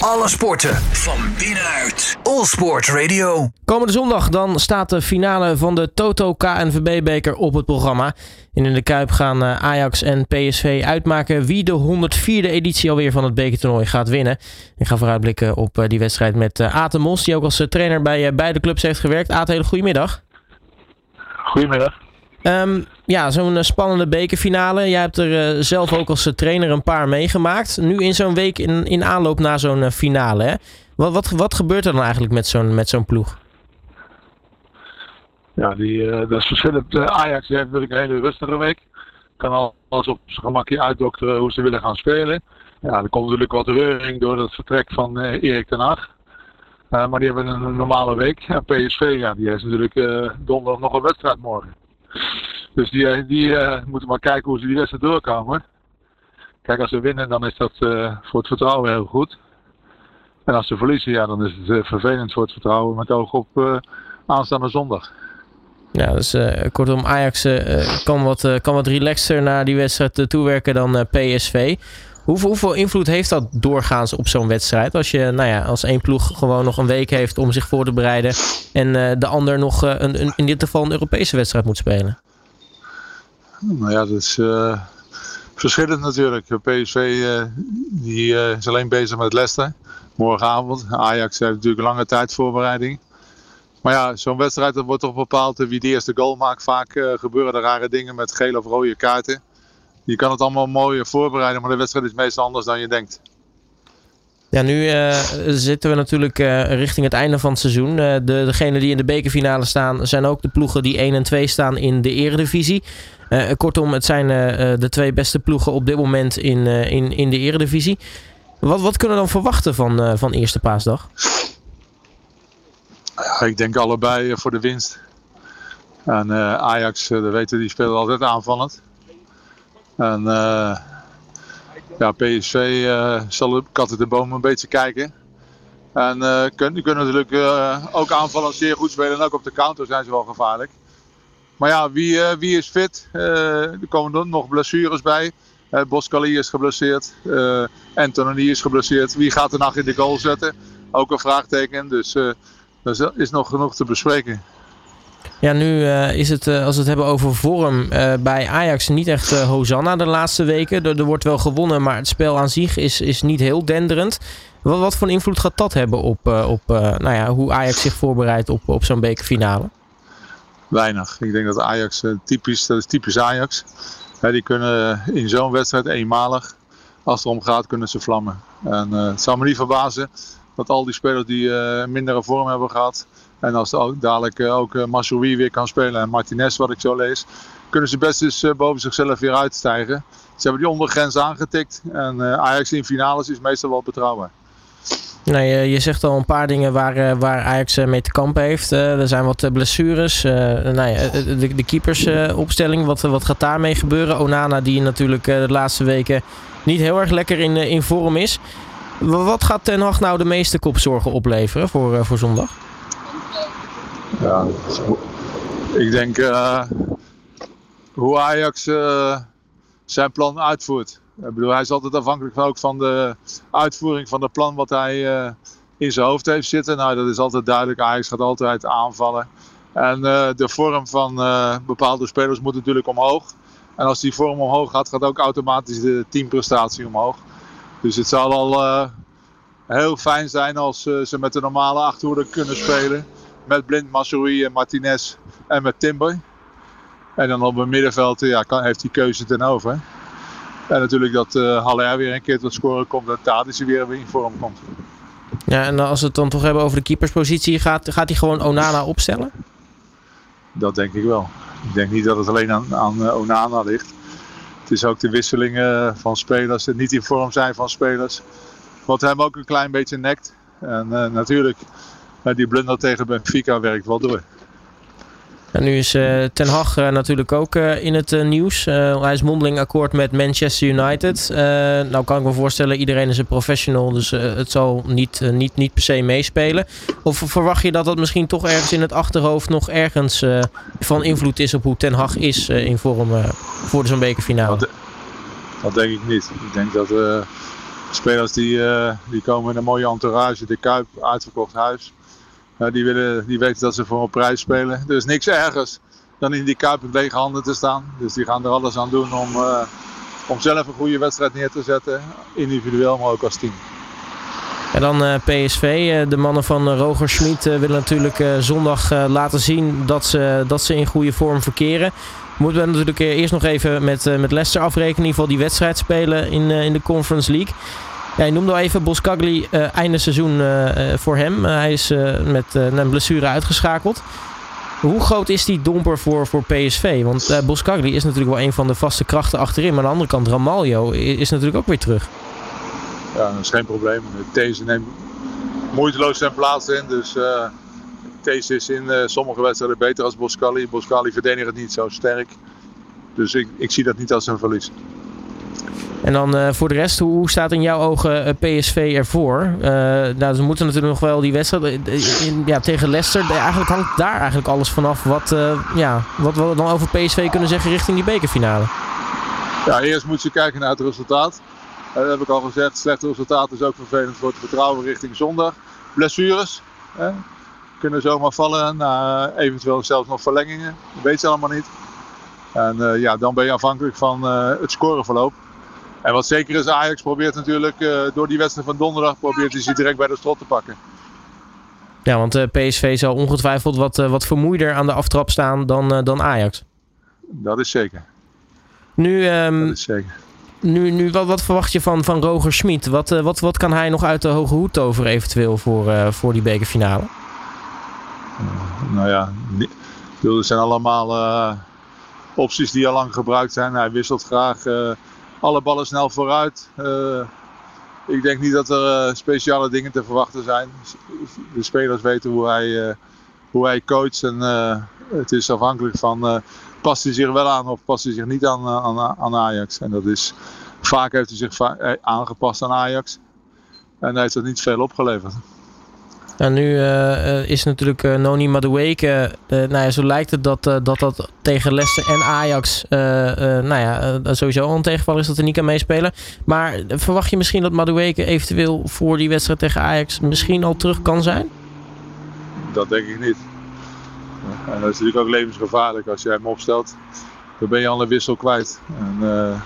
Alle sporten van binnenuit. All Sport Radio. Komende zondag dan staat de finale van de Toto KNVB-beker op het programma. En in de Kuip gaan eh, Ajax en PSV uitmaken wie de 104e editie alweer van het bekertoernooi gaat winnen. Ik ga vooruitblikken op eh, die wedstrijd met uh, Aten Mos, die ook als trainer bij beide clubs heeft gewerkt. Aten, hele goedemiddag. Goedemiddag. Um, ja, zo'n spannende bekerfinale. Jij hebt er zelf ook als trainer een paar meegemaakt. Nu in zo'n week in, in aanloop naar zo'n finale. Hè? Wat, wat, wat gebeurt er dan eigenlijk met zo'n met zo'n ploeg? Ja, die, dat is verschillend. Ajax heeft natuurlijk een hele rustige week. Kan alles op zijn gemakje uitdokteren hoe ze willen gaan spelen. Ja, er komt natuurlijk wat reuring door het vertrek van Erik ten Hag. maar die hebben een normale week. PSV, ja, die heeft natuurlijk donderdag nog een wedstrijd morgen. Dus die, die moeten maar kijken hoe ze die wedstrijd doorkomen. Kijk, als ze winnen, dan is dat voor het vertrouwen heel goed. En als ze verliezen, ja, dan is het vervelend voor het vertrouwen met oog op aanstaande zondag. Ja, dus kortom, Ajax kan, wat, kan wat relaxter naar die wedstrijd toewerken dan PSV. Hoeveel, hoeveel invloed heeft dat doorgaans op zo'n wedstrijd? Als je nou ja, als één ploeg gewoon nog een week heeft om zich voor te bereiden. En de ander nog een, een, in dit geval een Europese wedstrijd moet spelen. Nou ja, dat is verschillend natuurlijk. PSV die, is alleen bezig met Leicester. Morgenavond. Ajax heeft natuurlijk lange tijd voorbereiding. Maar ja, zo'n wedstrijd dat wordt toch bepaald wie de eerste goal maakt. Vaak gebeuren er rare dingen met gele of rode kaarten. Je kan het allemaal mooi voorbereiden, maar de wedstrijd is meestal anders dan je denkt. Ja, nu uh, zitten we natuurlijk uh, richting het einde van het seizoen. de, degenen die in de bekerfinale staan, zijn ook de ploegen die 1 en 2 staan in de eredivisie. kortom, het zijn de twee beste ploegen op dit moment in, in, in de eredivisie. Wat, wat kunnen we dan verwachten van, van eerste paasdag? Ik denk allebei eh, voor de winst. En uh, Ajax, uh, weten, die speelt altijd aanvallend. En uh, ja, PSV uh, zal op katten de boom een beetje kijken. En uh, kunnen, kunnen natuurlijk ook aanvallend zeer goed spelen. En ook op de counter zijn ze wel gevaarlijk. Maar ja, wie, wie is fit? er komen nog blessures bij. Uh, Boskali is geblesseerd. Anthony is geblesseerd. Wie gaat er nog in de goal zetten? Ook een vraagteken. Dus er is nog genoeg te bespreken. Ja, nu uh, is het, uh, als we het hebben over vorm, uh, bij Ajax niet echt Hosanna de laatste weken. Er, wordt wel gewonnen, maar het spel aan zich is, is niet heel denderend. Wat, wat voor invloed gaat dat hebben op, op nou ja, hoe Ajax zich voorbereidt op, op zo'n bekerfinale? Weinig. Ik denk dat Ajax typisch, dat is typisch Ajax. die kunnen in zo'n wedstrijd eenmalig, als het erom gaat, kunnen ze vlammen. En het zou me niet verbazen dat al die spelers die mindere vorm hebben gehad. En als dadelijk uh, ook uh, Massoui weer kan spelen en Martinez, wat ik zo lees, kunnen ze best eens boven zichzelf weer uitstijgen. Ze hebben die ondergrens aangetikt en Ajax in finales is meestal wel betrouwbaar. Nou, je, zegt al een paar dingen waar, waar Ajax mee te kampen heeft. er zijn wat blessures. nou ja, de, de keepersopstelling, wat, wat gaat daarmee gebeuren? Onana, die natuurlijk de laatste weken niet heel erg lekker in, in vorm is. Wat gaat Ten Hag nou de meeste kopzorgen opleveren voor, voor zondag? Ja, ik denk uh, hoe Ajax uh, zijn plan uitvoert. Ik bedoel, hij is altijd afhankelijk van, ook van de uitvoering van het plan wat hij in zijn hoofd heeft zitten. Nou, dat is altijd duidelijk. Ajax gaat altijd aanvallen. En de vorm van bepaalde spelers moet natuurlijk omhoog. En als die vorm omhoog gaat, gaat ook automatisch de teamprestatie omhoog. Dus het zal al heel fijn zijn als ze met de normale achterhoede kunnen spelen. Met Blind, Massoui en Martinez en met Timber. En dan op het middenveld ja, kan, heeft hij keuze ten over. En natuurlijk dat uh, Haller weer een keer tot scoren komt en Tadic weer in vorm komt. Ja, en als we het dan toch hebben over de keeperspositie, gaat, gaat hij gewoon Onana opstellen? Dat denk ik wel. Ik denk niet dat het alleen aan, aan Onana ligt. Het is ook de wisselingen van spelers, het niet in vorm zijn van spelers. Wat hem ook een klein beetje nekt. En uh, natuurlijk, uh, die blunder tegen Benfica werkt wel door. En nu is uh, Ten Hag natuurlijk ook in het nieuws. hij is mondeling akkoord met Manchester United. nou kan ik me voorstellen, iedereen is een professional, dus het zal niet, niet, niet per se meespelen. Of verwacht je dat dat misschien toch ergens in het achterhoofd nog ergens van invloed is op hoe Ten Hag is in vorm voor zo'n bekerfinale? Dat, dat, denk ik niet. Ik denk dat spelers die, die komen in een mooie entourage, de Kuip, uitverkocht huis. die, willen, die weten dat ze voor een prijs spelen. Er is niks ergers dan in die Kuip met lege handen te staan. Dus die gaan er alles aan doen om, om zelf een goede wedstrijd neer te zetten. Individueel, maar ook als team. En dan uh, PSV. De mannen van Roger Schmid willen natuurlijk zondag laten zien dat ze, dat ze in goede vorm verkeren. Moeten we natuurlijk eerst nog even met, met Leicester afrekenen. In ieder geval die wedstrijd spelen in, in de Conference League. Ja, je noemde al even Boskagli einde seizoen voor hem. hij is met een blessure uitgeschakeld. Hoe groot is die domper voor, voor PSV? Want uh, Boskagli is natuurlijk wel een van de vaste krachten achterin. Maar aan de andere kant, Ramaljo is natuurlijk ook weer terug. Ja, dat is geen probleem. Deze neemt moeiteloos zijn plaats in. Dus Thees is in uh, sommige wedstrijden beter als Boskali. Boskali verdedigt het niet zo sterk. Dus ik, ik zie dat niet als een verlies. En dan uh, voor de rest, hoe staat in jouw ogen PSV ervoor? Uh, nou, ze moeten natuurlijk nog wel die wedstrijd in, ja, tegen Leicester. Eigenlijk hangt daar eigenlijk alles vanaf wat, ja, wat we dan over PSV kunnen zeggen richting die bekerfinale. Ja, eerst moeten ze kijken naar het resultaat dat heb ik al gezegd. Slechte resultaat is ook vervelend voor het vertrouwen richting zondag. Blessures hè, kunnen zomaar vallen. Na eventueel zelfs nog verlengingen. Dat weet ze allemaal niet. En uh, ja, dan ben je afhankelijk van uh, het scoreverloop. En wat zeker is, Ajax probeert natuurlijk uh, door die wedstrijd van donderdag probeert hij ze direct bij de strot te pakken. Ja, want PSV zal ongetwijfeld wat, wat vermoeider aan de aftrap staan dan, dan Ajax. Dat is zeker. Nu, um, dat is zeker. Nu, nu wat, wat verwacht je van, van Roger Schmid? Wat, wat, wat kan hij nog uit de hoge hoed toveren eventueel voor, voor die bekerfinale? Uh, nou ja, er zijn allemaal opties die al lang gebruikt zijn. Hij wisselt graag alle ballen snel vooruit. ik denk niet dat er speciale dingen te verwachten zijn. De spelers weten hoe hij, hoe hij coacht en het is afhankelijk van past hij zich wel aan of past hij zich niet aan, eh, aan, Ajax. En dat is, vaak heeft hij zich eh, aangepast aan Ajax. En hij heeft dat niet veel opgeleverd. Nou, nu uh, is natuurlijk uh, Noni Madueke. Uh, nou ja, zo lijkt het dat, dat dat tegen Leicester en Ajax. nou ja, sowieso een tegenval is dat er niet kan meespelen. Maar verwacht je misschien dat Madueke eventueel voor die wedstrijd tegen Ajax misschien al terug kan zijn? Dat denk ik niet. En dat is natuurlijk ook levensgevaarlijk als je hem opstelt. Dan ben je al een wissel kwijt. En uh,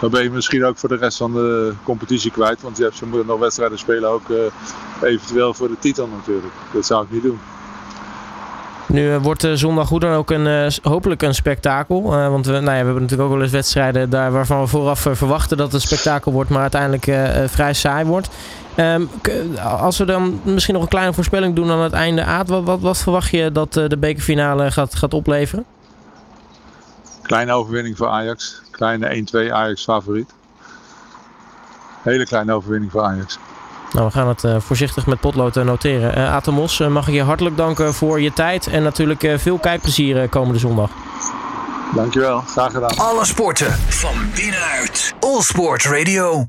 dan ben je misschien ook voor de rest van de competitie kwijt. Want je hebt, ze moeten nog wedstrijden spelen, ook uh, eventueel voor de titel natuurlijk. Dat zou ik niet doen. Nu uh, wordt zondag hoe dan ook een, hopelijk een spektakel. want we, nou ja, we hebben natuurlijk ook wel eens wedstrijden daar waarvan we vooraf verwachten dat het een spektakel wordt, maar uiteindelijk vrij saai wordt. Um, als we dan misschien nog een kleine voorspelling doen aan het einde. Aad, wat, wat, wat verwacht je dat de bekerfinale gaat, gaat opleveren? Kleine overwinning voor Ajax. Kleine 1-2 Ajax favoriet. Hele kleine overwinning voor Ajax. Nou, we gaan het uh, voorzichtig met potlood uh, noteren. Uh, Atemos, mag ik je hartelijk danken voor je tijd. En natuurlijk veel kijkplezier komende zondag. Dankjewel, graag gedaan. Alle sporten van binnenuit. All Sport Radio.